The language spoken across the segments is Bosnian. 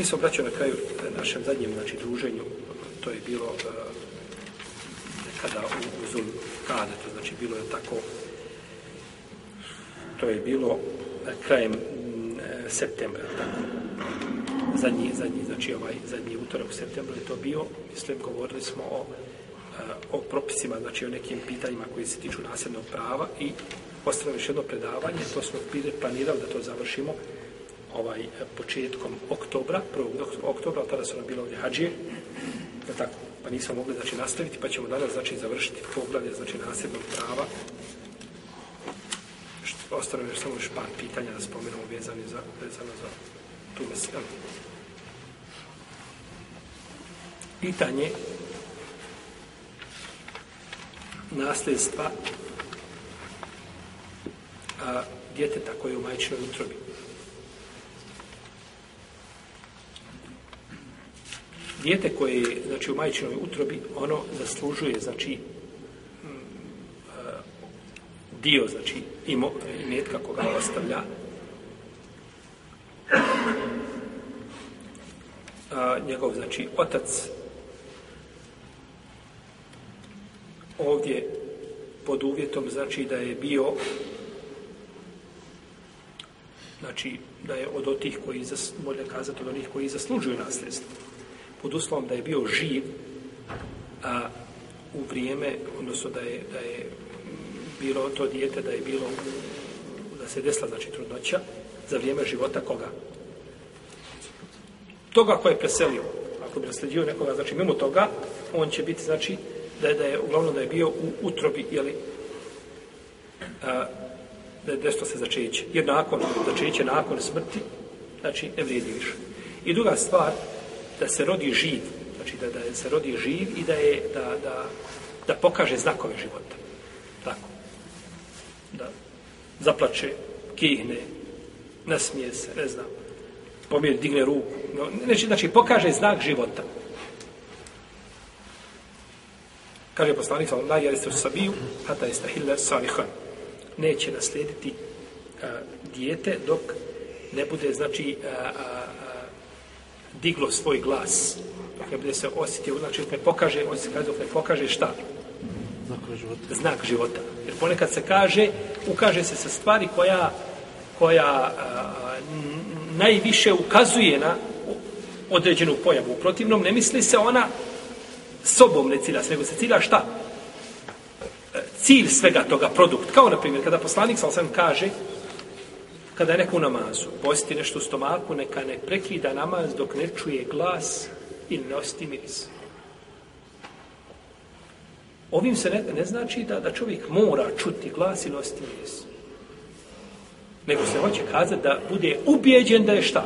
Mi smo braćo na kraju našem zadnjem znači, druženju, to je bilo e, uh, kada u, u Zul Kade, to znači bilo je tako, to je bilo uh, krajem uh, septembra, tako. Zadnji, zadnji, znači ovaj zadnji utorak u septembru je to bio, mislim, govorili smo o, o propisima, znači o nekim pitanjima koji se tiču nasljednog prava i ostalo još jedno predavanje, to smo planirali da to završimo ovaj početkom oktobra, 1. oktobra, tada su nam bilo ovdje hađije, da tako, pa nismo mogli znači nastaviti, pa ćemo danas znači završiti poglavlje znači nasljednog prava. Što ostalo još samo još par pitanja da spomenemo vezani za vezano za tu meselu. Pitanje nasljedstva a, djeteta koje je u majčinoj utrobi. Dijete koje je znači, u majčinoj utrobi, ono zaslužuje, znači, mm, e, dio, znači, imo, imetka koga ostavlja. A, njegov, znači, otac ovdje pod uvjetom, znači, da je bio znači, da je od otih koji, zas, može kazati, od onih koji zaslužuju nasljedstvo pod uslovom da je bio živ a, u vrijeme, odnosno da je, da je bilo to dijete, da je bilo da se desila, znači, trudnoća za vrijeme života koga? Toga ko je preselio. Ako bi nasledio nekoga, znači, mimo toga, on će biti, znači, da je, da je uglavnom da je bio u utrobi, jeli, a, da je desilo se začeće. Jer nakon, začeće nakon smrti, znači, ne vrijedi više. I druga stvar, da se rodi živ, znači da, da se rodi živ i da je da, da, da pokaže znakove života. Tako. Da zaplače, kihne, nasmije se, ne znam, pomjer, digne ruku. No, znači, znači, pokaže znak života. Kaže poslanik, la jeste u sabiju, hata jeste salihan. Neće naslijediti a, dijete dok ne bude, znači, a, a, diglo svoj glas. Dok ne bude se osjetio, znači ne pokaže, on se kaže ne pokaže šta? Znak života. Znak života. Jer ponekad se kaže, ukaže se sa stvari koja, koja a, najviše ukazuje na određenu pojavu. U protivnom ne misli se ona sobom ne cilja se, nego se cilja šta? Cilj svega toga, produkt. Kao na primjer, kada poslanik sam kaže, kada je neko u namazu, posti nešto u stomaku, neka ne prekida namaz dok ne čuje glas i ne osti miris. Ovim se ne, ne znači da, da čovjek mora čuti glas i nositi miris. Nego se hoće kazati da bude ubijeđen da je šta?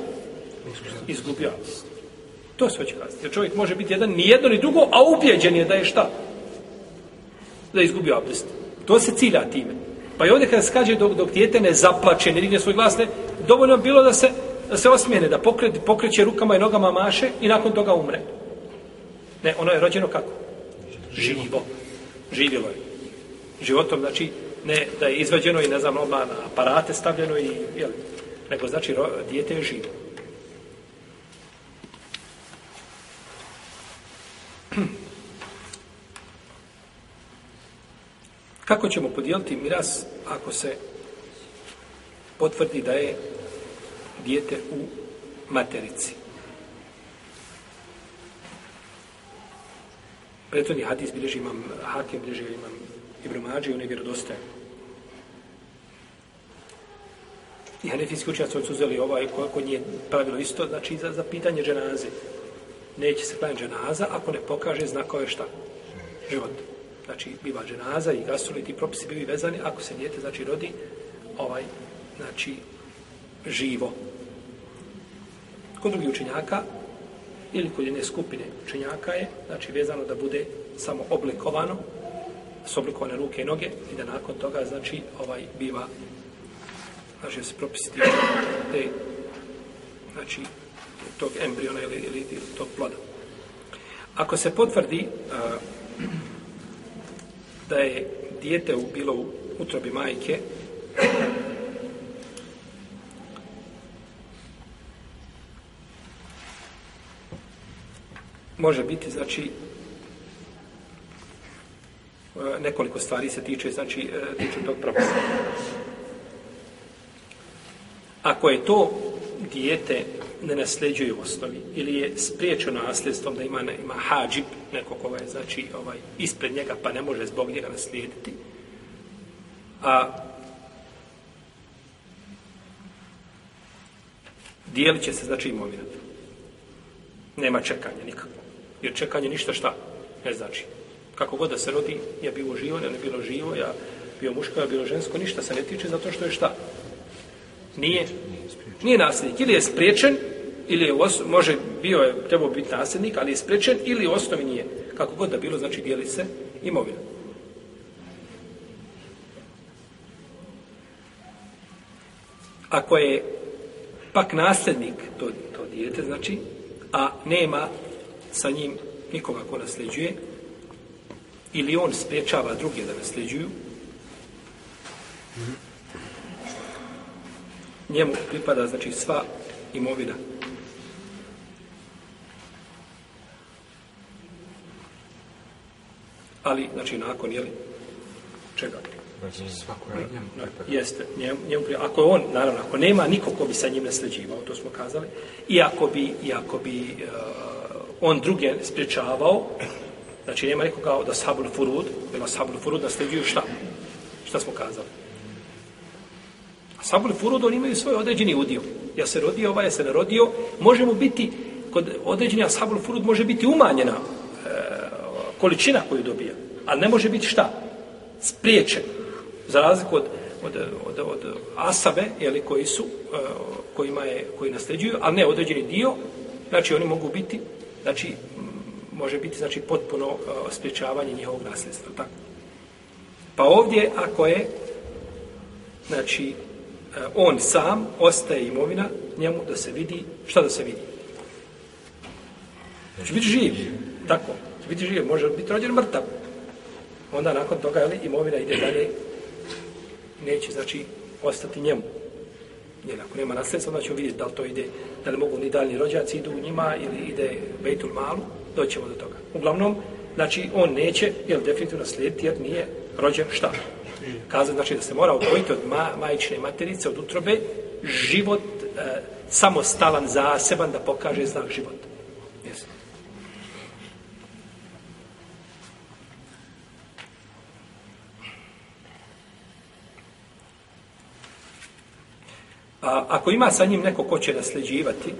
Izgubio abdest. To se hoće kazati. Jer čovjek može biti jedan, ni jedno ni drugo, a ubijeđen je da je šta? Da je izgubio abdest. To se cilja time. Pa i ovdje kada skađe dok, dok dijete ne zaplače, ne digne svoj glas, ne, dovoljno bilo da se, da se osmijene, da pokre, pokreće rukama i nogama maše i nakon toga umre. Ne, ono je rođeno kako? Živo. Živjelo je. Životom, znači, ne da je izvađeno i ne znam, odmah na aparate stavljeno i, jel, nego znači, ro, dijete je živo. Kako ćemo podijeliti miras ako se potvrdi da je dijete u materici? Prethodni hadis bilježi imam, hakim bilježi imam Ibn Mađi, on je vjerodostajan. I hanefijski učenjaci su uzeli ovaj, kod nje pravilo isto, znači za, za pitanje dženaze. Neće se klanjati dženaza ako ne pokaže znakove šta? Života znači biva dženaza i gasuli ti propisi bili vezani ako se dijete znači rodi ovaj znači živo kod drugih učenjaka ili kod jedne skupine učenjaka je, znači vezano da bude samo oblikovano, s oblikovane ruke i noge i da nakon toga, znači, ovaj biva, znači, se propisiti te, znači, tog embriona ili, ili, ili tog ploda. Ako se potvrdi uh, da je dijete bilo u utrobi majke, može biti, znači, e, nekoliko stvari se tiče, znači, e, tiče tog propisa. Ako je to dijete ne nasljeđuje u osnovi ili je spriječeno nasljedstvom da ima, ima hađib, neko koga je znači, ovaj, ispred njega pa ne može zbog njega naslijediti, a dijelit će se znači imovina. Nema čekanja nikakvo. Jer čekanje ništa šta ne znači. Kako god da se rodi, ja bilo živo, ja ne bilo živo, ja bio muško, ja bilo žensko, ništa se ne tiče zato što je šta? Nije. Nije nasljednik. Ili je spriječen, ili je os, može, bio je, trebao biti nasljednik, ali je sprečen, ili u osnovi nije. Kako god da bilo, znači dijeli se imovina. Ako je pak nasljednik to, to dijete, znači, a nema sa njim nikoga ko nasljeđuje, ili on spriječava druge da nasljeđuju, njemu pripada, znači, sva imovina. Ali, znači, nakon, jeli, čega? Svako je njemu pripada. Jeste, njemu, njemu pripada. Ako je on, naravno, ako nema niko ko bi sa njim nasljeđivao, to smo kazali, i ako bi, i ako bi uh, on druge spriječavao, znači nema nikoga od Ashabul Furud, jer Ashabul Furud nasljeđuju šta? Šta smo kazali? Ashabul Furud, oni imaju svoj određeni udio. Ja se rodio, ovaj ja se ne rodio, možemo biti, kod određeni Ashabul Furud može biti umanjena količina koju dobija, ali ne može biti šta? Spriječen. Za razliku od, od, od, od asabe, jeli, koji su, e, kojima je, koji nasljeđuju, ali ne određeni dio, znači oni mogu biti znači može biti znači potpuno e, spriječavanje njihovog nasljedstva tako pa ovdje ako je znači e, on sam ostaje imovina njemu da se vidi šta da se vidi Znači, biti živ tako će biti živ može biti rođen mrtav onda nakon toga ali imovina ide dalje neće znači ostati njemu jer ako nema nasljedstva, onda ćemo vidjeti da li to ide, da li mogu ni daljni rođaci idu u njima ili ide Bejtul Malu, doćemo do toga. Uglavnom, znači, on neće, jel, definitivno slijediti jer nije rođen šta? Kaza znači da se mora odvojiti od ma, majične materice, od utrobe, život e, samostalan, zaseban, da pokaže znak života. A, ako ima sa njim neko ko će nasljeđivati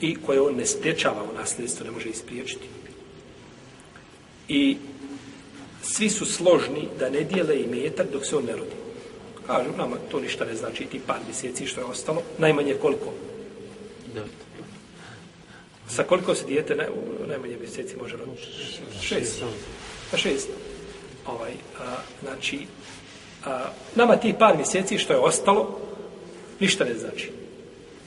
i koje on ne spriječava u nasljedstvo, ne može ispriječiti. I svi su složni da ne dijele i metak dok se on ne rodi. Kažu, nama to ništa ne znači, ti par mjeseci što je ostalo, najmanje koliko? Devet. Sa koliko se dijete naj, najmanje mjeseci može roditi? Šest. Pa šest. Ovaj, a, znači, a, nama ti par mjeseci što je ostalo, ništa ne znači.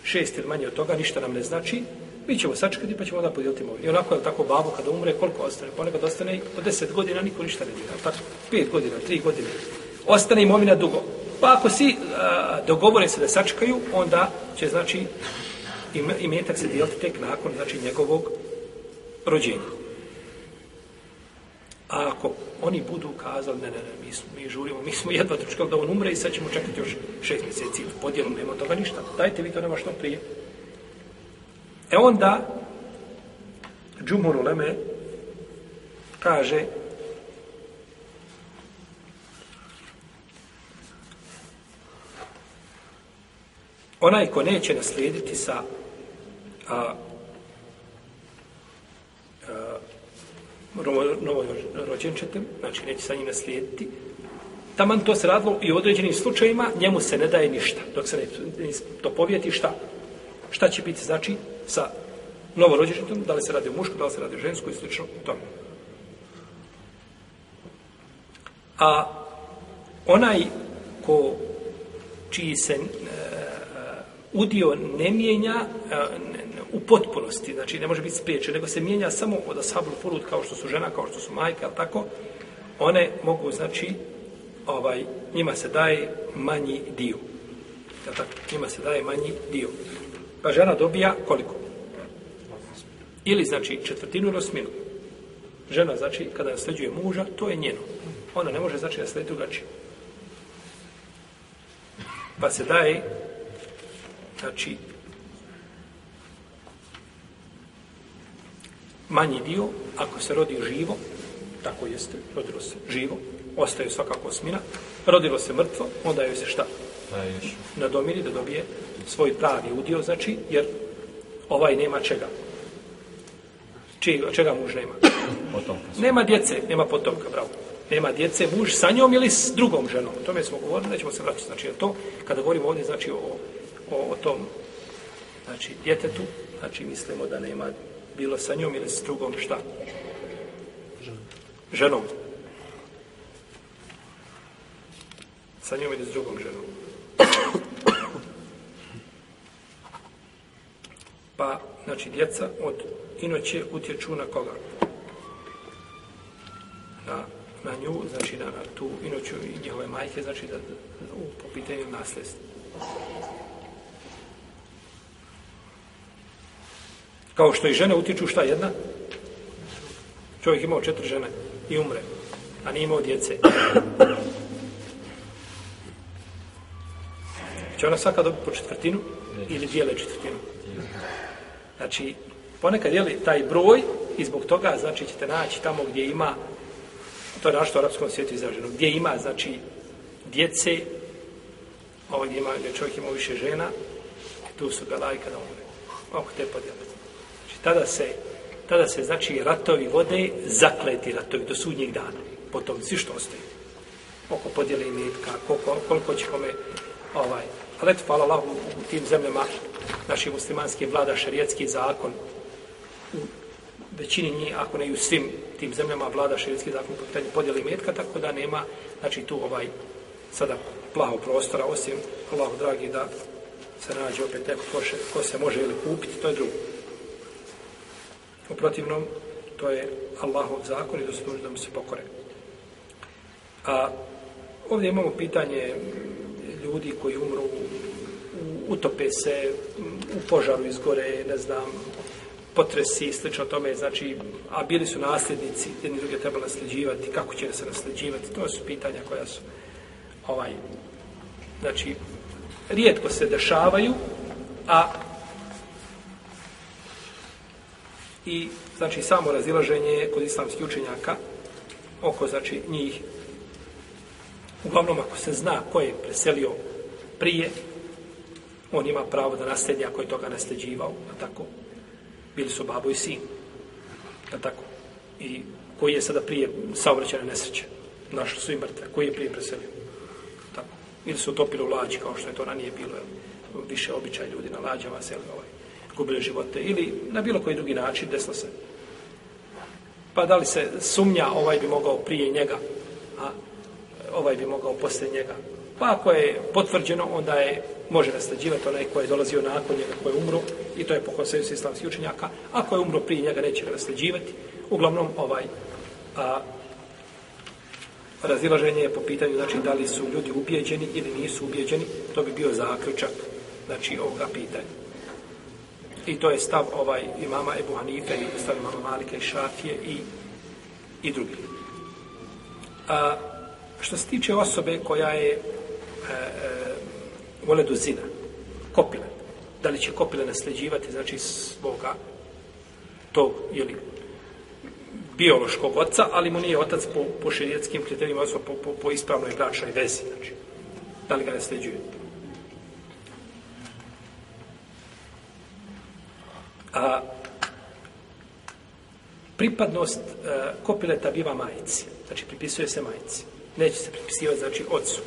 Šest ili manje od toga, ništa nam ne znači. Mi ćemo sačekati pa ćemo onda podijeliti imovinu. I onako je tako babo kada umre, koliko ostane? Ponekad ostane po deset godina, niko ništa ne dira. Tako, pet godina, tri godine. Ostane imovina dugo. Pa ako si a, dogovore se da sačekaju, onda će, znači, imetak se dijeliti tek nakon, znači, njegovog rođenja. A ako oni budu kazali, ne, ne, ne, mi, smo, mi žurimo, mi smo jedva dočekali da on umre i sad ćemo čekati još šest mjeseci ili podijelu, nema toga ništa. Dajte vi to nema što prije. E onda, Džumhur Uleme kaže onaj ko neće naslijediti sa a, novo rođenčete, znači neće sa njim naslijediti, taman to se radilo i u određenim slučajima, njemu se ne daje ništa. Dok se ne to povijeti šta? Šta će biti, znači, sa novorođenčetom, da li se radi o mušku, da li se radi o žensku i slično tome. A onaj ko čiji se e, e udio ne mijenja e, u potpunosti, znači ne može biti spriječen, nego se mijenja samo od ashabul furud kao što su žena, kao što su majke, ali tako, one mogu, znači, ovaj, njima se daje manji dio. Ja tako, njima se daje manji dio. Pa žena dobija koliko? Ili, znači, četvrtinu ili osminu. Žena, znači, kada nasljeđuje muža, to je njeno. Ona ne može, znači, naslediti drugačije. Pa se daje, znači, manji dio, ako se rodi živo, tako jeste, rodilo se živo, ostaje svakako osmina, rodilo se mrtvo, onda joj se šta? Nadomiri da dobije svoj pravi udio, znači, jer ovaj nema čega. Čega, čega muž nema? Potomka. Nema djece, nema potomka, bravo. Nema djece, muž sa njom ili s drugom ženom. O tome smo govorili, nećemo se vraćati. Znači, to, kada govorimo ovdje, znači, o, o, o tom, znači, djetetu, znači, mislimo da nema bilo sa njom ili s drugom, šta? Ženom. Sa njom ili s drugom ženom. Pa, znači, djeca od inoće utječu na koga? Na, na nju, znači na, na tu inoću i njihove majke, znači da, u, po pitanju nasljedstva. Kao što i žene utječu šta jedna? Čovjek imao četiri žene i umre, a nije imao djece. Će ona svaka dobiti po četvrtinu ili dijele četvrtinu? Znači, ponekad je li taj broj i zbog toga, znači, ćete naći tamo gdje ima, to je našto u arapskom svijetu izraženo, gdje ima, znači, djece, ovo gdje, ima, gdje čovjek ima više žena, tu su belaj kada umre. Oko te podjele. Tada se, tada se, znači, ratovi vode, zakleti ratovi do sudnjeg dana. Potom, svi što ostaje. Oko podjele imetka, koliko, koliko će kome, ovaj, ali eto, hvala Allah, u, u tim zemljama, naši muslimanski vlada šarijetski zakon, u većini njih, ako ne i u svim tim zemljama vlada šarijetski zakon po pitanju podjeli metka, tako da nema, znači tu ovaj, sada plaho prostora, osim Allah dragi da se nađe opet neko ko, še, ko se može ili kupiti, to je drugo. U protivnom, to je Allahov zakon i da se da mu se pokore. A ovdje imamo pitanje ljudi koji umru, utope se, u požaru izgore, ne znam, potresi i slično tome, znači, a bili su nasljednici, jedni druge treba nasljeđivati, kako će se nasljeđivati, to su pitanja koja su, ovaj, znači, rijetko se dešavaju, a i, znači, samo razilaženje kod islamskih učenjaka oko, znači, njih Uglavnom, ako se zna ko je preselio prije, on ima pravo da nasledi ako je toga nasljeđivao, a tako. Bili su babo i sin, a tako. I koji je sada prije saobraćene nesreće, našli su i mrtve, koji je prije preselio. Tako. Ili su utopili u lađi, kao što je to ranije bilo, više običaj ljudi na lađama se ovaj, gubili živote, ili na bilo koji drugi način desilo se. Pa da li se sumnja, ovaj bi mogao prije njega, a ovaj bi mogao poslije njega. Pa ako je potvrđeno, onda je može naslađivati onaj koji je dolazio nakon njega, koji je umro, i to je po konsensu islamskih učenjaka. Ako je umro prije njega, neće ga naslađivati. Uglavnom, ovaj, a, razilaženje je po pitanju, znači, da li su ljudi ubijeđeni ili nisu ubijeđeni, to bi bio zaključak, znači, ovoga pitanja. I to je stav ovaj imama Ebu Hanife i stav imama Malika i Šafije i, i drugi. A, Što se tiče osobe koja je e, e, vole zina, kopile, da li će kopile nasljeđivati, znači svoga tog, ili biološkog oca, ali mu nije otac po, po širijetskim kriterijima, odnosno po, po, po ispravnoj bračnoj vezi, znači, da li ga nasljeđuje. A, pripadnost a, kopileta biva majici, znači pripisuje se majici neće se pripisivati znači ocu.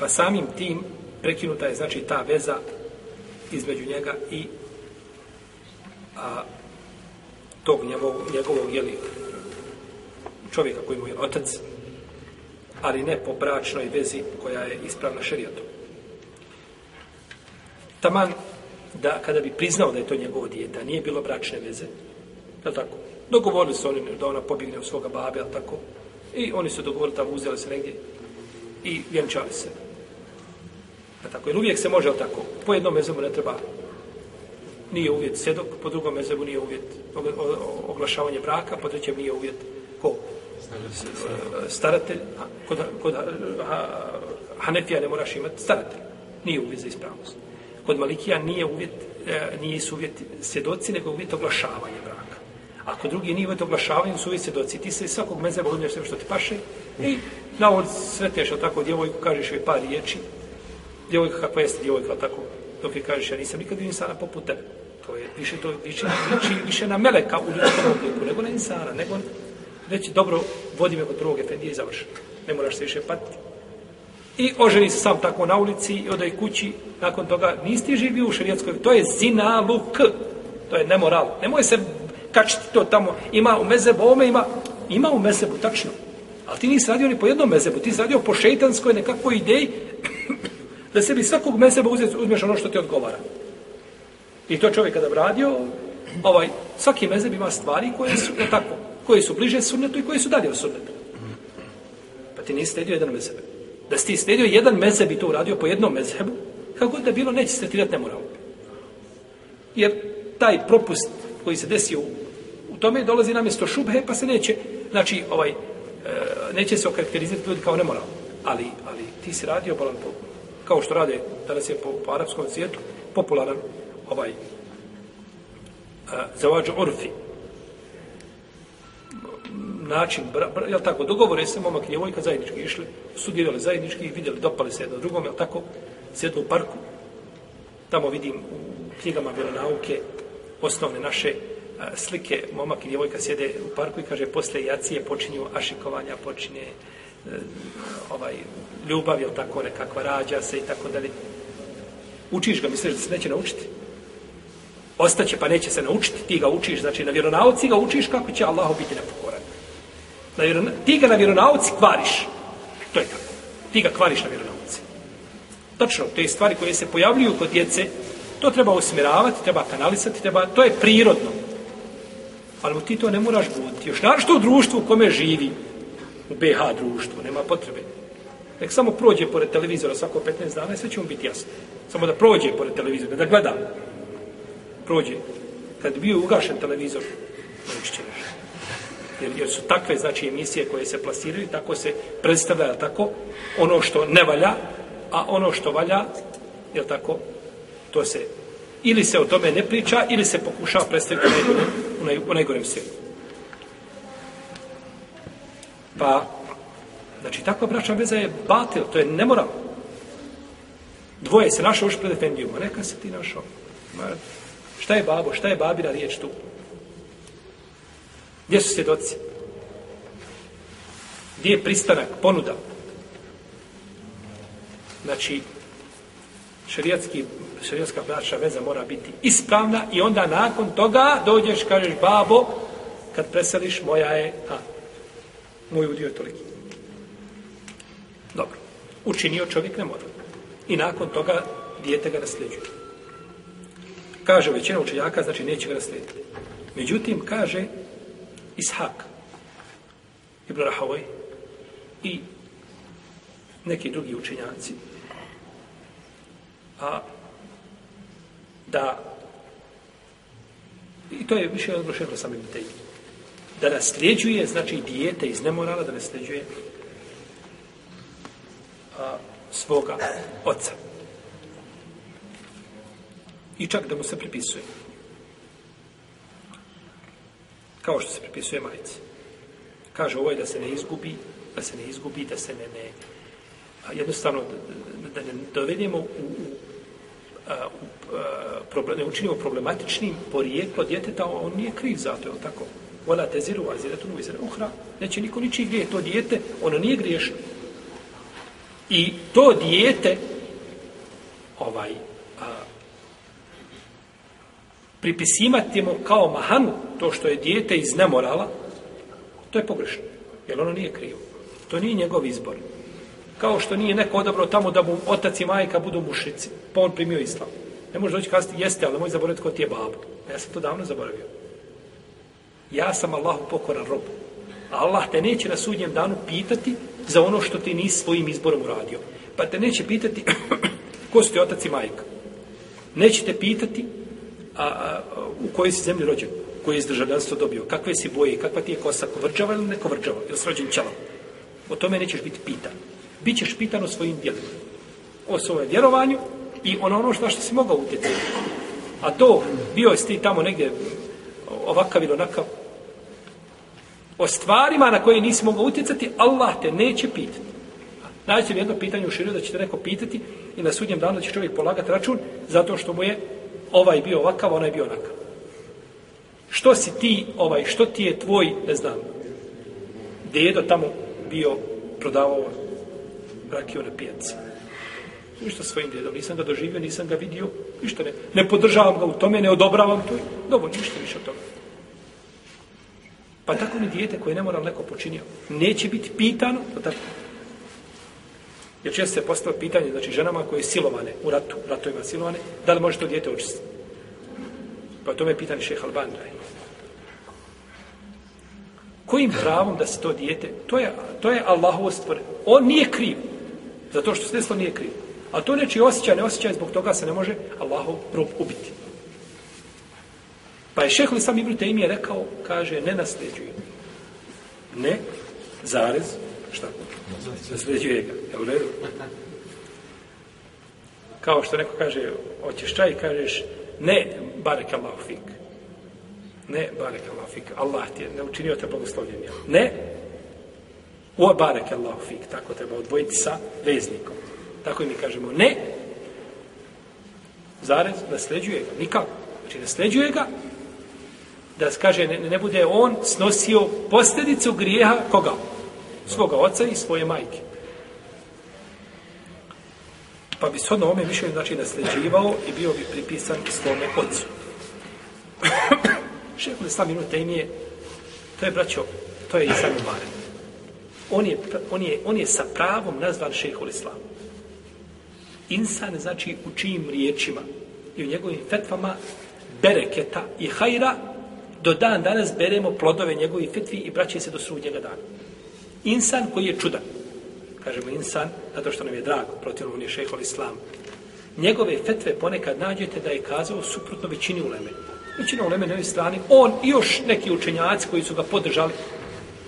Pa samim tim prekinuta je znači ta veza između njega i a, tog njegovog, njegovog jeli, čovjeka koji mu je otac, ali ne po bračnoj vezi koja je ispravna šerijatom. Taman da kada bi priznao da je to njegovo dijete, nije bilo bračne veze, je tako? Dogovorili su oni da ona pobjegne u svoga babe, je tako? I oni su dogovorili tamo, uzeli se negdje i vjenčali se. Je tako? Jer uvijek se može, je tako? Po jednom mezebu ne treba nije uvjet sedok, po drugom mezebu nije uvjet oglašavanje braka, po trećem nije uvjet ko? Staratelj. Kod, kod Hanefija ne moraš imati staratelj. Nije uvjet za ispravnost. Kod Malikija nije uvjet, e, nije su uvjet svjedoci, nego uvjet oglašavanja braka. Ako drugi nije uvjet oglašavanja, su uvjet svjedoci. Ti se iz svakog mezeba uzmeš sve što ti paše i na on sreteš, tako djevojku, kažeš joj par riječi. Djevojka kakva jeste djevojka, tako dok je kažeš, ja nisam nikad vidio insana poput tebe. To je više, to više, više, više na meleka u ljudskom obliku, nego na insana, nego reći, dobro, vodi me kod drugog efendije i završi. Ne moraš se više patiti. I oženi se sam tako na ulici i odaj kući. Nakon toga nisi živio u šarijetskoj. To je zinaluk. To je nemoral. Nemoj se kačiti to tamo. Ima u mezebu, ome ima. Ima u mezebu, tačno. Ali ti nisi radio ni po jednom mezebu. Ti si radio po šeitanskoj nekakvoj ideji da sebi svakog meseba uzeti, uzmeš ono što ti odgovara. I to čovjek kada radio, ovaj, svaki mezeb ima stvari koje su, tako, koje su bliže sunnetu i koje su dalje od sunnetu. Pa ti nisi sledio jedan mezeb. Da si ti slijedio jedan mezheb i to uradio po jednom mezhebu, kako da bilo, neće se tretirati nemoral. Jer taj propust koji se desio u, u tome dolazi na mjesto šubhe, pa se neće, znači, ovaj, e, neće se okarakterizirati ljudi kao nemoralno. Ali, ali ti si radio bolan po, kao što rade danas je po, po arapskom svijetu popularan ovaj e, zavađu urfi, način, bra, bra, jel tako, dogovore se momak i djevojka zajednički išli, studirali zajednički i vidjeli, dopali se jedno drugom, jel tako, sjedli u parku, tamo vidim u knjigama vjeronauke osnovne naše a, slike, momak i djevojka sjede u parku i kaže, posle jacije počinju ašikovanja, počinje e, ovaj, ljubav, jel tako, nekakva rađa se i tako dalje. Učiš ga, misliš da se neće naučiti? Ostaće, pa neće se naučiti, ti ga učiš, znači na vjeronauci ga učiš kako će Allah biti nepokoran. Na vjeron... Ti ga na vjeronauci kvariš. To je tako. Ti ga kvariš na vjeronauci. Točno, te stvari koje se pojavljuju kod djece, to treba usmjeravati, treba kanalisati, treba, to je prirodno. Ali mu ti to ne moraš buditi. Još naravno u društvu u kome živi, u BH društvu, nema potrebe. Nek samo prođe pored televizora svako 15 dana i sve će mu biti jasno. Samo da prođe pored televizora, da gleda. Prođe. Kad bio ugašen televizor, naučit. Jer, jer su takve, znači, emisije koje se plasiraju, tako se predstavlja, tako, ono što ne valja, a ono što valja, je tako, to se, ili se o tome ne priča, ili se pokušava predstaviti u, naj, u najgorem svijetu. Pa, Znači, takva bračna veza je batil, to je nemoral. Dvoje se našao još pred Efendijom, neka se ti našao. Ma, šta je babo, šta je babina riječ tu? Gdje su svjedoci? Gdje je pristanak, ponuda? Znači, šarijatski, šarijatska braća veza mora biti ispravna i onda nakon toga dođeš, kažeš, babo, kad preseliš, moja je, a, moj udio je toliki. Dobro. Učinio čovjek ne mora. I nakon toga dijete ga nasljeđuje. Kaže većina učenjaka, znači neće ga naslijediti. Međutim, kaže Ishak, Ibn Rahavoj i neki drugi učenjaci, a da i to je više odlošeno samim tejim, da nasljeđuje, znači dijete iz nemorala, da nasljeđuje a, svoga oca. I čak da mu se pripisuje. Kao što se pripisuje majici. Kaže ovo je da se ne izgubi, da se ne izgubi, da se ne, ne a jednostavno da, da ne dovedemo u, u, a, u a, problem, ne učinimo problematičnim porijeklo djeteta, on nije kriv za to, je tako? Vola teziru, a ziretu, vizire, uhra. Neće niko ničiji grije, to dijete, ono nije griješno. I to dijete ovaj pripisivati mu kao mahanu to što je dijete iz nemorala, to je pogrešno. Jer ono nije krivo. To nije njegov izbor. Kao što nije neko odabrao tamo da mu otac i majka budu mušici. Pa on primio islam. Ne može doći kazati, jeste, ali nemoj zaboraviti ko ti je babo. Ja sam to davno zaboravio. Ja sam Allahu pokoran rob. Allah te neće na sudnjem danu pitati za ono što ti nisi svojim izborom uradio. Pa te neće pitati ko su ti otac i majka. Neće te pitati a, a, u kojoj si zemlji rođen, koji je državljanstvo dobio, kakve si boje, kakva ti je kosa, kovrđava ili ne kovrđava, ili s rođen. O tome nećeš biti pitan. Bićeš pitan o svojim djelima. O svojem vjerovanju i ono ono što, što si mogao utjecati. A to, bio si ti tamo negdje ovakav ili onakav, o stvarima na koje nisi mogao utjecati, Allah te neće pitati. Naći jedno pitanje u širiju da će te neko pitati i na sudnjem danu da će čovjek polagati račun zato što mu je ovaj bio ovakav, onaj bio onakav. Što si ti, ovaj, što ti je tvoj, ne znam, dedo tamo bio prodavao rakiju na pijaci. Ništa svojim djedom, nisam ga doživio, nisam ga vidio, ništa ne, ne podržavam ga u tome, ne odobravam to, dobro, ništa više od toga. Pa tako mi dijete koje ne mora neko počinio, neće biti pitano, pa tako. Jer često se postava pitanje, znači ženama koje je silovane u ratu, ratovima silovane, da li može to dijete očistiti? Pa to me pitanje šeha Alban Kojim pravom da se to dijete, to je, to je Allahovo stvore. On nije kriv, zato što sredstvo nije kriv. A to neči osjećaj, ne osjećaj, zbog toga se ne može Allahov rob ubiti. Pa je šeho sam Ibn Taymi je rekao, kaže, ne nasljeđuju. Ne, zarez, šta? Nasljeđuje ga. Je u redu? Kao što neko kaže, hoćeš čaj, kažeš, ne, barek Allah fik. Ne, barek Allah fik. Allah ti je ne učinio te blagoslovljenja. Ne, o barek Allah fik. Tako treba odvojiti sa veznikom. Tako i mi kažemo, ne, zarez, nasljeđuje ga. Nikako. Znači, nasljeđuje ga, da kaže ne, ne bude on snosio posljedicu grijeha koga? Svoga oca i svoje majke. Pa bi shodno ome mišljenje znači nasljeđivao i bio bi pripisan svome ocu. Šehol Islam Ibn im to je braćo, to je Isan Umare. On je, on, je, on je sa pravom nazvan šehol Islam. Insan znači u čijim riječima i u njegovim fetvama bereketa i hajra do dan danas beremo plodove njegovih fetvi i braće se do sudnjega dana. Insan koji je čudan, kažemo insan, zato što nam je drago, protivno on je šehol islam, njegove fetve ponekad nađete da je kazao suprotno većini uleme. Većina uleme na ovoj strani, on i još neki učenjaci koji su ga podržali,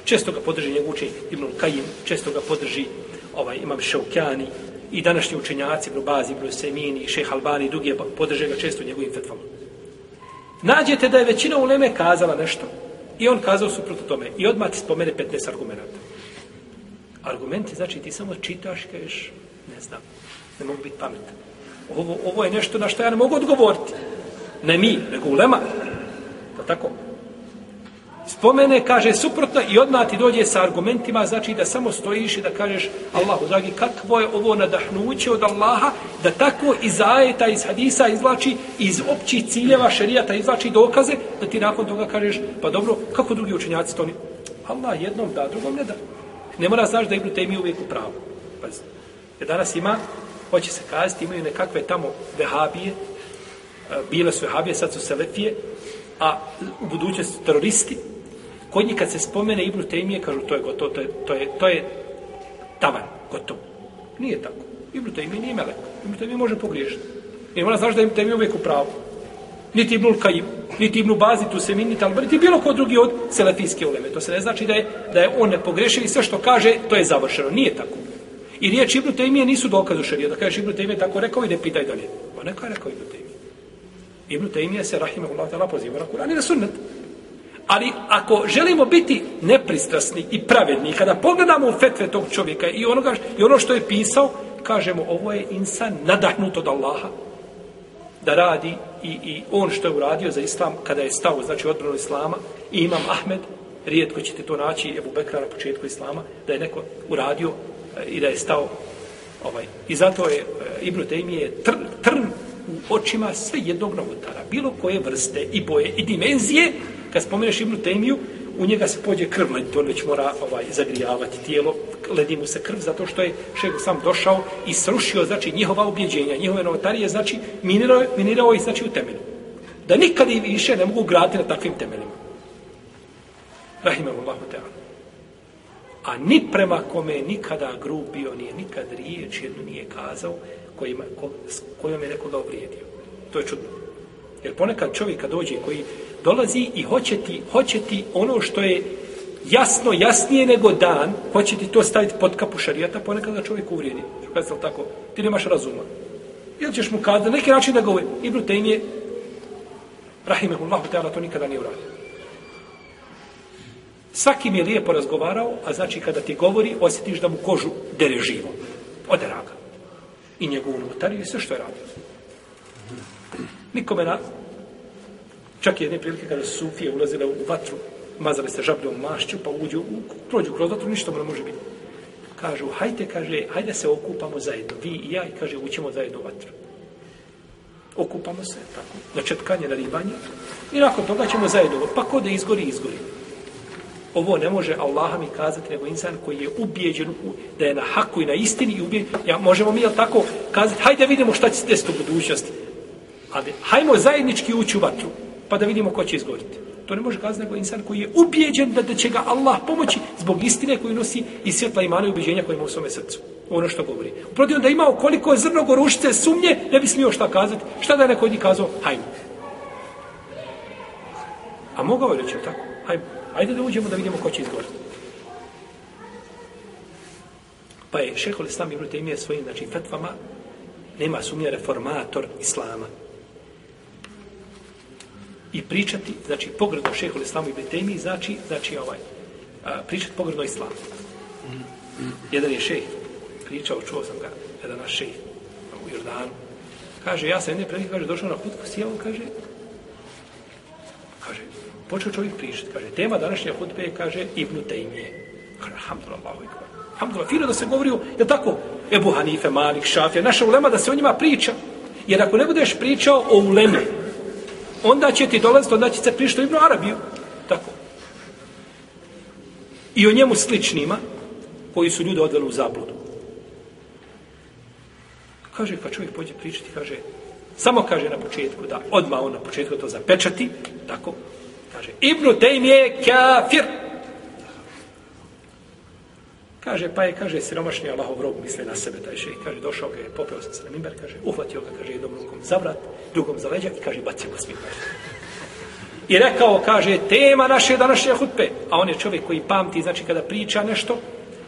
često ga podrži njegov učenj Ibn Kajim, često ga podrži ovaj, imam Šaukjani i današnji učenjaci, Ibn Bazi, Ibn Semini, Šeh Albani, drugi podrže ga često njegovim fetvama nađete da je većina uleme kazala nešto i on kazao suprotno tome i odmah ti spomene 15 argumenta. Argumenti znači ti samo čitaš kažeš ne znam, ne mogu biti pametan. Ovo, ovo je nešto na što ja ne mogu odgovoriti. Ne mi, nego ulema. Pa tako? spomene, kaže suprotno i odmah ti dođe sa argumentima, znači da samo stojiš i da kažeš Allahu, dragi, kakvo je ovo nadahnuće od Allaha, da tako iz ajeta, iz hadisa izvlači, iz općih ciljeva šerijata izvlači dokaze, da ti nakon toga kažeš, pa dobro, kako drugi učenjaci to ni... Allah jednom da, drugom ne da. Ne mora znaš da Ibn Taymi uvijek u pravu. Pazite. Jer danas ima, hoće se kazati, imaju nekakve tamo vehabije, bile su vehabije, sad su selefije, a u budućnosti teroristi, kod njih kad se spomene Ibn Tejmije, kažu to je gotovo, to je, to je, to je tavan, gotovo. Nije tako. Ibn Tejmije nije melek. Ibn Tejmije može pogriješiti. Ne mora znaš da Ibn Tejmije uvijek u pravu. Niti Ibnul Kajim, niti Ibnu Bazi, tu se mi, ali niti bilo ko drugi od selefijske uleme. To se ne znači da je, da je on nepogrešiv i sve što kaže, to je završeno. Nije tako. I riječ Ibnu Tejmije nisu dokaz u šariju. Da kažeš Ibnu Tejmije tako rekao i ne pitaj dalje. Pa neka je rekao Ibnu Tejmije. Ibnu Tejmije se, rahimahullah, tala poziva na Kur'an i na sunnet. Ali ako želimo biti nepristrasni i pravedni, kada pogledamo u fetve tog čovjeka i, onoga, i ono što je pisao, kažemo ovo je insan nadahnut od Allaha da radi i, i on što je uradio za islam kada je stao, znači odbrano islama. I imam Ahmed, rijetko ćete to naći Ebu Bekra na početku islama, da je neko uradio eh, i da je stao ovaj. I zato je eh, Ibn Taymi je trn, trn u očima sve jednog novotara, bilo koje vrste i boje i dimenzije, kad spomeneš Ibn Taymiju, u njega se pođe krv, to već mora ovaj, zagrijavati tijelo, ledi mu se krv, zato što je šeho sam došao i srušio, znači, njihova ubjeđenja, njihove novotarije, znači, minirao, minirao ih, znači, u temelju. Da nikad i više ne mogu graditi na takvim temeljima. Rahimahullahu ta'ala. A ni prema kome nikada grub bio, nije nikad riječ jednu nije kazao kojima, ko, s kojom je nekoga uvrijedio. To je čudno. Jer ponekad čovjeka dođe koji dolazi i hoće ti, hoće ti ono što je jasno, jasnije nego dan, hoće ti to staviti pod kapu šarijata, ponekad da čovjek uvrijedi. Kada se tako, ti nemaš razuma. Ili ćeš mu kazati, na neki način da govori, Ibn Taymi je, rahimahullahu ta'ala, to nikada nije uradio. Svaki mi je lijepo razgovarao, a znači kada ti govori, osjetiš da mu kožu dere živo. Ode raga. I njegovu notariju i sve što je radio. Nikome na... Čak je jedne prilike kada su Sufije ulazile u vatru, mazali se žabljom mašću, pa uđu, u, prođu kroz vatru, ništa mu ne može biti. Kažu, hajde, kaže, hajde se okupamo zajedno, vi i ja, i kaže, ućemo zajedno u vatru. Okupamo se, tako, na četkanje, na ribanje, i nakon toga ćemo zajedno, pa ko da izgori, izgori. Ovo ne može Allaha mi kazati, nego insan koji je ubijeđen u, da je na haku i na istini i ubijeđen. Ja, možemo mi, jel tako, kazati, hajde vidimo šta će se desiti u budućnosti. Ali, hajmo zajednički ući u vatru, pa da vidimo ko će izgoriti. To ne može kazati nego insan koji je ubijeđen da, da će ga Allah pomoći zbog istine koju nosi i svjetla imana i ubijeđenja koje ima u svome srcu. Ono što govori. Uprotiv da imao koliko je zrno gorušice sumnje, ne bi smio šta kazati. Šta da je neko od njih kazao? Hajmo. A mogao je reći, tako? Hajmo. Ajde da uđemo da vidimo ko će izgovoriti. Pa je šehol Islam Ibn Taymije svojim znači, fetvama nema sumnje reformator Islama. I pričati, znači pogrdno šehu Islamu i Taymije znači, znači ovaj, a, pričati pogrdno Islamu. Jedan je šeh pričao, čuo sam ga, jedan naš šeh u Jordanu. Kaže, ja sam jedne prilike, kaže, došao na hutku, sjeo, kaže, kaže, počeo čovjek pričati. Kaže, tema današnje hutbe je, kaže, Ibnu Tejmije. Kaže, alhamdulillah, alhamdulillah. Fino da se govori, je tako, Ebu Hanife, Malik, Šafija, naša ulema da se o njima priča. Jer ako ne budeš pričao o ulemi, onda će ti dolaziti, onda će se prišto o Ibnu Arabiju. Tako. I o njemu sličnima, koji su ljude odveli u zabludu. Kaže, kad čovjek pođe pričati, kaže, samo kaže na početku da odmah on na početku to zapečati, tako, Kaže, Ibnu Tejm je kafir. Kaže, pa je, kaže, siromašni Allahov rob, misle na sebe, taj šej. Kaže, došao ga je, popeo sam se na mimber, kaže, uhvatio ga, kaže, jednom rukom za vrat, drugom za leđa i kaže, bacio ga s. I rekao, kaže, tema naše današnje hutbe. A on je čovjek koji pamti, znači, kada priča nešto,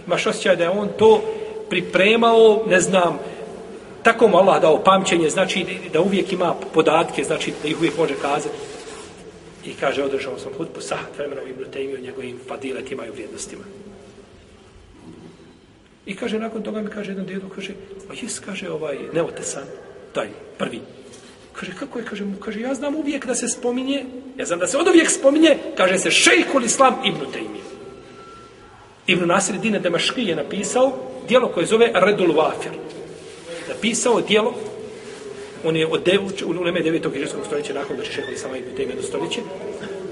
imaš osjećaj da je on to pripremao, ne znam, tako mu Allah dao pamćenje, znači da uvijek ima podatke, znači da ih uvijek može kazati. I kaže, održao sam hutbu sahat vremena u Ibnu Tejmiju, njegovim fadiletima i vrijednostima. I kaže, nakon toga mi kaže jedan djedu, kaže, a jes, kaže, ovaj, neotesan, taj, prvi. Kaže, kako je, kaže mu, kaže, ja znam uvijek da se spominje, ja znam da se od uvijek spominje, kaže se, šejhul islam ibn Tejmi. Ibn Nasir Dine Demaški je napisao dijelo koje zove Redul Wafir. Napisao dijelo on je od devuč, u Leme 9. hiđarskog stoljeća, nakon da će šeholi sama ibn Tejmi do stoljeće,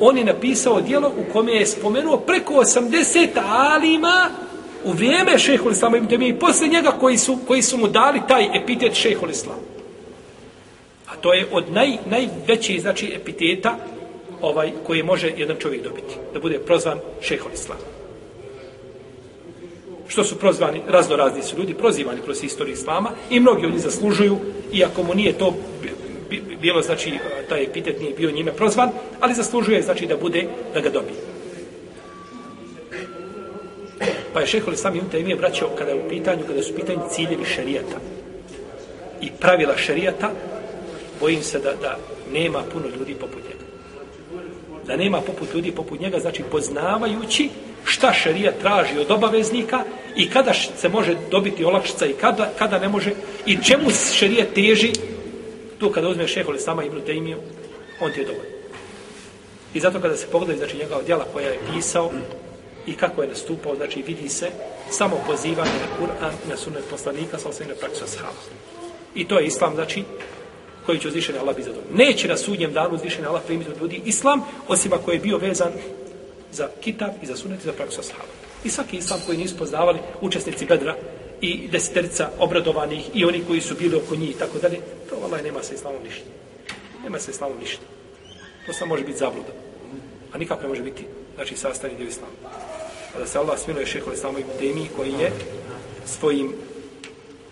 on je napisao dijelo u kome je spomenuo preko 80 alima u vrijeme šeholi Islama ibn Temije i posle njega koji su, koji su mu dali taj epitet šeholi Islama. A to je od naj, najvećih znači, epiteta ovaj koji može jedan čovjek dobiti. Da bude prozvan šeholi Islama. Što su prozvani, razno razni su ljudi, prozivani kroz istoriju islama i mnogi od njih zaslužuju, iako mu nije to bilo, znači, taj epitet nije bio njime prozvan, ali zaslužuje, znači, da bude, da ga dobije. Pa je šehol sami im temije braćao kada je u pitanju, kada su u pitanju ciljevi šarijata i pravila šarijata, bojim se da, da nema puno ljudi poput njega. Da nema poput ljudi poput njega, znači poznavajući šta šarija traži od obaveznika i kada se može dobiti olakšica i kada, kada ne može i čemu šarija teži tu kada uzme šehol sama Ibn Taymiju on ti je dovoljno i zato kada se pogledaju znači njegova djela koja je pisao i kako je nastupao znači vidi se samo pozivanje na Kur'an na sunnet poslanika sa osvijem na praksu ashaba i to je islam znači koji će uzvišeni Allah biti zadovoljni. Neće na sudnjem danu uzvišeni Allah primiti od ljudi islam, osim ako je bio vezan za kitab i za sunet i za praksu ashaba. I svaki islam koji nisu poznavali učesnici bedra i deseterca obradovanih i oni koji su bili oko njih i tako dalje, to Allah nema sa islamom ništa. Nema sa islamom ništa. To samo može biti zabluda. A nikako ne može biti znači sastavni dio islama. A da se Allah smiluje šeho islamu i temi koji je svojim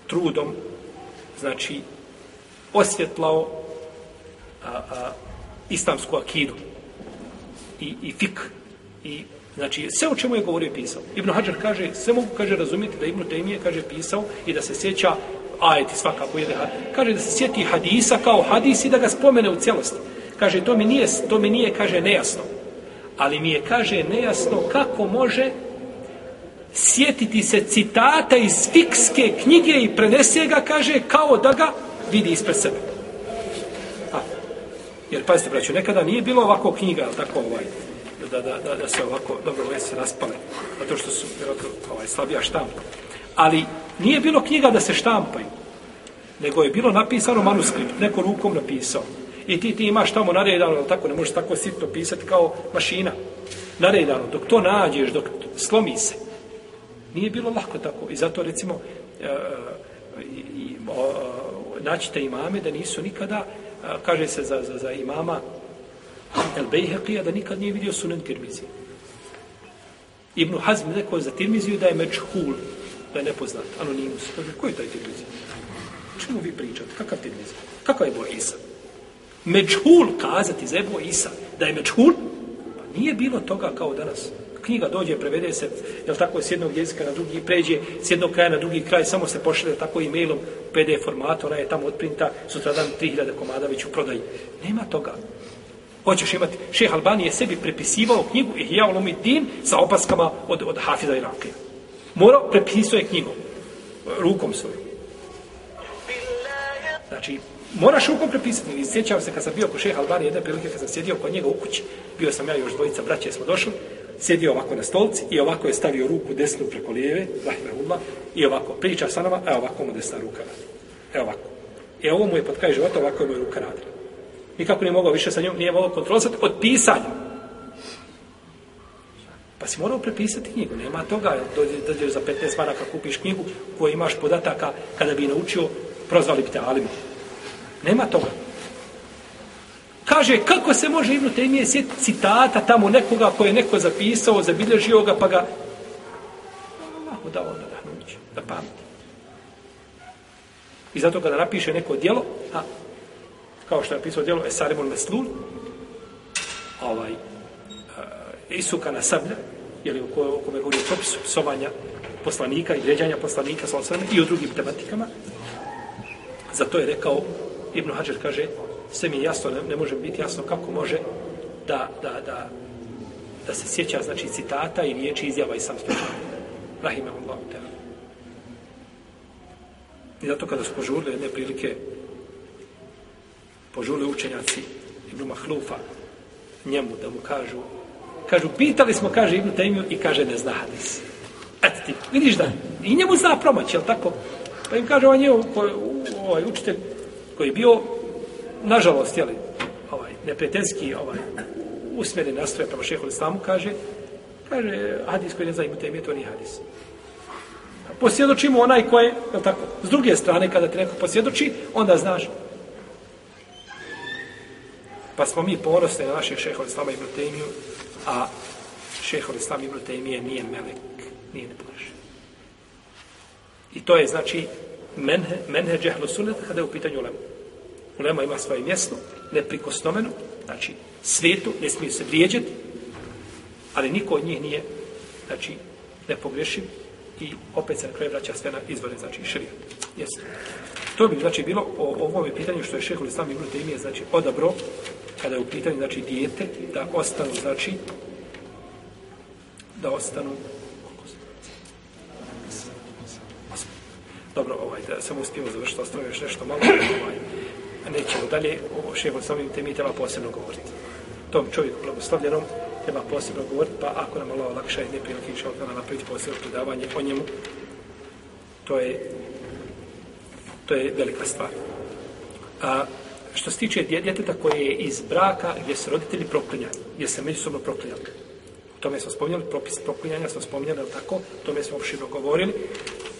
trudom znači osvjetlao a, a, islamsku akidu i, i fik i znači sve o čemu je govorio pisao. Ibn Hajar kaže, sve mogu kaže razumjeti da Ibn Taymije kaže pisao i da se sjeća ajeti svakako jede kaže da se sjeti hadisa kao hadis i da ga spomene u cijelosti. Kaže to mi nije to mi nije kaže nejasno. Ali mi je kaže nejasno kako može sjetiti se citata iz fikske knjige i prenese ga, kaže, kao da ga vidi ispred sebe. A, jer, pazite, braću, nekada nije bilo ovako knjiga, ali tako ovaj, da, da, da, da se ovako, dobro, ove se raspale, zato što su, vjerojatno, ovaj, slabija štampa. Ali nije bilo knjiga da se štampaju, nego je bilo napisano manuskript, neko rukom napisao. I ti, ti imaš tamo naredano, ali tako, ne možeš tako sitno pisati kao mašina. Naredano, dok to nađeš, dok slomi se, Nije bilo lako tako. I zato, recimo, e, e, i uh, naćite imame da nisu nikada, e, kaže se za, za, za imama El Bejheqija, da nikad nije vidio sunen Tirmizi. Ibn Hazm rekao za Tirmiziju da je mečhul, da je nepoznat, anonimus. Kaže, ko je taj Tirmizi? Čemu vi pričate? Kakav Tirmizi? Kakav je Bo Isa? Mečhul kazati za Ebu Isa, da je mečhul? Pa nije bilo toga kao danas knjiga dođe, prevede se, jel tako, s jednog jezika na drugi, pređe s jednog kraja na drugi kraj, samo se pošle tako e-mailom PDF formatu, ona je tamo odprinta, sutradan 3000 komada već u prodaji. Nema toga. Hoćeš imati, šeh Albani je sebi prepisivao knjigu i ja din sa opaskama od, od Hafiza Irake. Morao, prepisuje knjigu rukom svojom. Znači, moraš rukom prepisati. I sjećam se kad sam bio kod šeha Albani, jedne prilike kad sam sjedio kod njega u kući, bio sam ja još dvojica braće, smo došli, sjedio ovako na stolci i ovako je stavio ruku desnu preko lijeve, rahimahullah, i ovako priča sa nama, a ovako mu desna ruka radi. E ovako. E ovo mu je pod kraj života, ovako je mu ruka radila. Nikako nije mogao više sa njom, nije mogao kontrolisati od pisanja. Pa si morao prepisati knjigu, nema toga, dođeš za 15 maraka, kupiš knjigu koju imaš podataka kada bi naučio, prozvali bi. Nema toga. Kaže, kako se može Ibnu Temije sjetiti citata tamo nekoga koje je neko zapisao, zabilježio ga, pa ga Allah dao da dahnući, da pameti. I zato kada napiše neko dijelo, a, kao što je napisao dijelo Esarimul Meslul, ovaj, a, Isuka na sablja, jeli, u kome govori o propisu psovanja poslanika i vređanja poslanika sa i o drugim tematikama, zato je rekao, Ibn Hajar kaže, sve mi je jasno, ne, ne može biti jasno kako može da, da, da, da se sjeća, znači, citata i riječi izjava i sam slučaj. Rahime Allah. I zato kada su požurili jedne prilike, požurili učenjaci Ibn Mahlufa njemu da mu kažu, kažu, pitali smo, kaže Ibn Taymiju, i kaže, ne zna hadis. Eto ti, vidiš da, i njemu zna promać, jel tako? Pa im kaže, on je ovaj učitelj koji je bio nažalost, jeli, ovaj, nepretenski ovaj, usmjeren nastroje prema šehu islamu, kaže, kaže, hadis koji ne zna imate ime, to nije hadis. Posvjedočimo onaj koji je tako, s druge strane, kada te neko posvjedoči, onda znaš. Pa smo mi ponosni na našeg šeha islama ibn Tejmiju, a šeha islama ibn Tejmije nije melek, nije ne plaže. I to je, znači, menhe, menhe džehlu sunet kada je u pitanju ulema. Ulema ima svoje mjesto, neprikosnomeno, znači svetu, ne smije se vrijeđati, ali niko od njih nije, znači, nepogrešiv i opet se na kraju vraća sve na izvore, znači, šrijet. Jesi. To bi, znači, bilo o ovom pitanju što je šehol Islam Ibn Taymije, znači, odabro, kada je u pitanju, znači, dijete, da ostanu, znači, da ostanu, Dobro, ovaj, da samo uspijemo završiti, ostavimo još nešto malo, ovaj, nećemo dalje, o šehu samim temi treba posebno govoriti. Tom čovjeku blagoslavljenom treba posebno govoriti, pa ako nam Allah olakša i ne prilike inša Allah napraviti posebno predavanje o njemu, to je to je velika stvar. A što se tiče djeteta koje je iz braka gdje se roditelji proklinjali, gdje se međusobno proklinjali. O tome smo spominjali, propis proklinjanja smo spominjali, tako? O tome smo opširno govorili.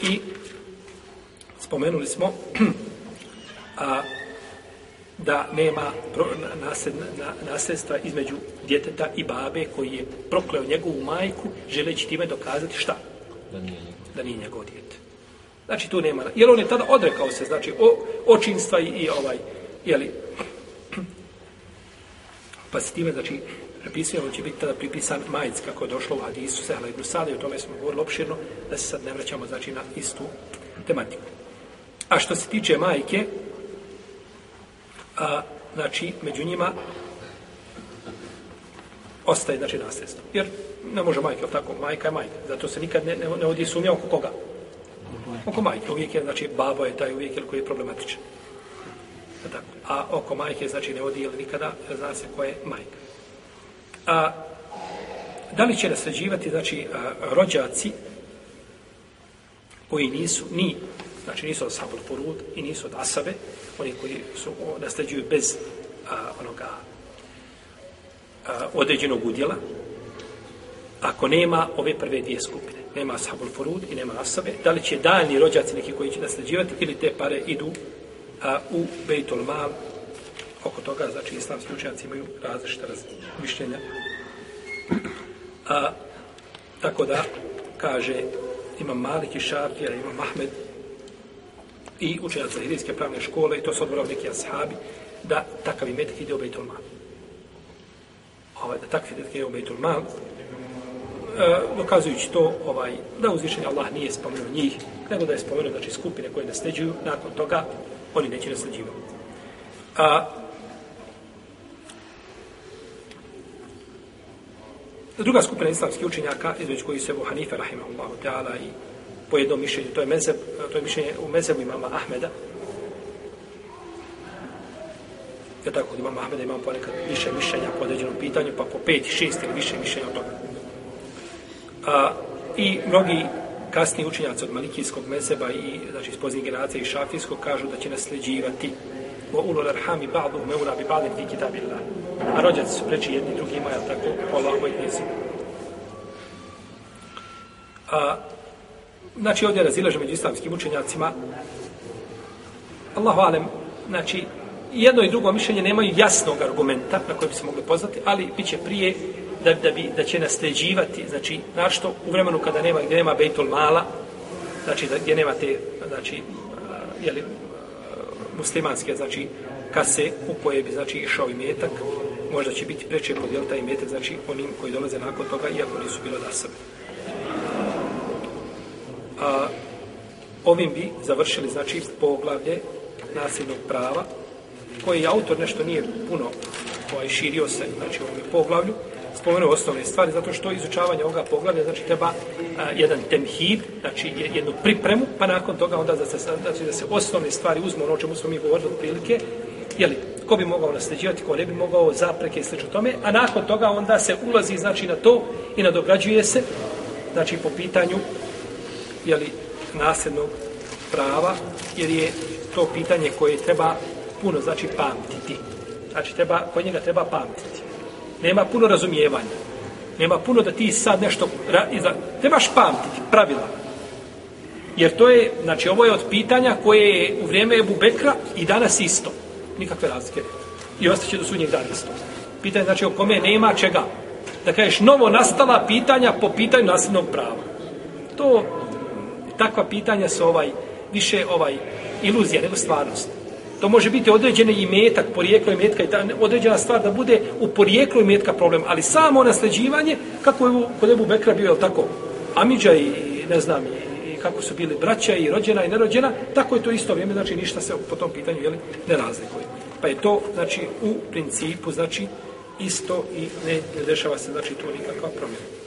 I spomenuli smo a, da nema nasled, na, nasljedstva između djeteta i babe koji je prokleo njegovu majku, želeći time dokazati šta? Da nije njegov. Da nije njegov djete. Znači tu nema, jer on je tada odrekao se, znači o, očinstva i, i ovaj, jeli, pa se time, znači, prepisuje, on će biti tada pripisan majic, kako je došlo u hadisu Sehla ibn Sade, o tome smo govorili opširno, da se sad ne vraćamo, znači, na istu tematiku. A što se tiče majke, a, znači, među njima ostaje, znači, nasljedstvo. Jer ne može majka, jel tako, majka je majka, zato se nikad ne, ne, ne odi sumnja oko koga? Oko majke, uvijek je, znači, babo je taj uvijek koji je problematičan. Jel tako? A oko majke, znači, ne odi nikada, zna se ko je majka. A, da li će nasređivati, znači, a, rođaci koji nisu ni, znači nisu od sabor porud i nisu od asabe, oni koji su o, nasljeđuju bez a, onoga a, određenog udjela, ako nema ove prve dvije skupine, nema ashabul furud i nema asabe, da li će daljni rođaci neki koji će nasljeđivati ili te pare idu a, u Bejtul Mal, oko toga, znači islamski učenjaci imaju različite mišljenja. A, tako da, kaže imam Malik i Šafija, imam Ahmed i učenjaci za hirijske pravne škole i to su odborav neki ashabi, da takav imetak ide u Bejtul Mal. Ovaj, da takav imetak ide u Bejtul Mal, e, dokazujući to ovaj da uzvišeni Allah nije spomenuo njih, nego da je spomenuo znači skupine koje nasljeđuju, nakon toga oni neće nasljeđivati. A druga skupina islamskih učenjaka, između koji se Ebu Hanife, rahimahullahu ta'ala, i po jednom mišljenju, to je, mezeb, to je mišljenje u mezebu imama Ahmeda, je tako, imam Ahmeda, imam ponekad više mišljenja po određenom pitanju, pa po pet, šest ili više mišljenja od toga. A, I mnogi kasni učenjaci od malikijskog mezeba i znači iz poznijih generacija i šafijskog kažu da će nasljeđivati wa ulul arhami ba'du meura bi ba'din fi kitabillah. A rođaci su preči jedni drugima, jel tako, po Allahovoj knjizi. A, znači ovdje razilaže među islamskim učenjacima Allahu alem, znači jedno i drugo mišljenje nemaju jasnog argumenta na koje bi se mogli poznati, ali bit će prije da, da, bi, da će nasljeđivati, znači, našto u vremenu kada nema, gdje nema Bejtul Mala, znači, da, gdje nema te, znači, jeli, muslimanske, znači, kase u koje bi, znači, išao i metak, možda će biti preče podijel taj metak, znači, onim koji dolaze nakon toga, iako nisu bilo da sebe. A, ovim bi završili, znači, poglavlje nasljednog prava, koji autor nešto nije puno ovaj, širio se, znači, u ovom poglavlju, spomenuo osnovne stvari, zato što izučavanje ovoga poglavlja, znači treba a, jedan temhid, znači jednu pripremu, pa nakon toga onda da se, znači, da se osnovne stvari uzmu ono o čemu smo mi govorili od prilike, jeli, ko bi mogao nasljeđivati, ko ne bi mogao zapreke i sl. tome, a nakon toga onda se ulazi znači na to i nadograđuje se, znači po pitanju jeli, nasljednog prava, jer je to pitanje koje treba puno znači pamtiti. Znači treba, kod njega treba pamtiti nema puno razumijevanja. Nema puno da ti sad nešto... Iza, trebaš pamtiti pravila. Jer to je, znači ovo je od pitanja koje je u vrijeme Ebu Bekra i danas isto. Nikakve razlike. I ostaće do sudnjeg dana isto. Pitanje znači o kome nema čega. Da kažeš novo nastala pitanja po pitanju nasljednog prava. To, takva pitanja su ovaj, više ovaj iluzija nego stvarnost. To može biti određeni imetak, porijeklo imetka i ta određena stvar da bude u porijeklu imetka problem, ali samo nasljeđivanje, kako je kod Ebu Bekra bio, je tako, Amidža i ne znam, i, i kako su bili braća i rođena i nerođena, tako je to isto vrijeme, znači ništa se po tom pitanju jeli, ne razlikuje. Pa je to, znači, u principu, znači, isto i ne, ne dešava se, znači, to nikakva promjena.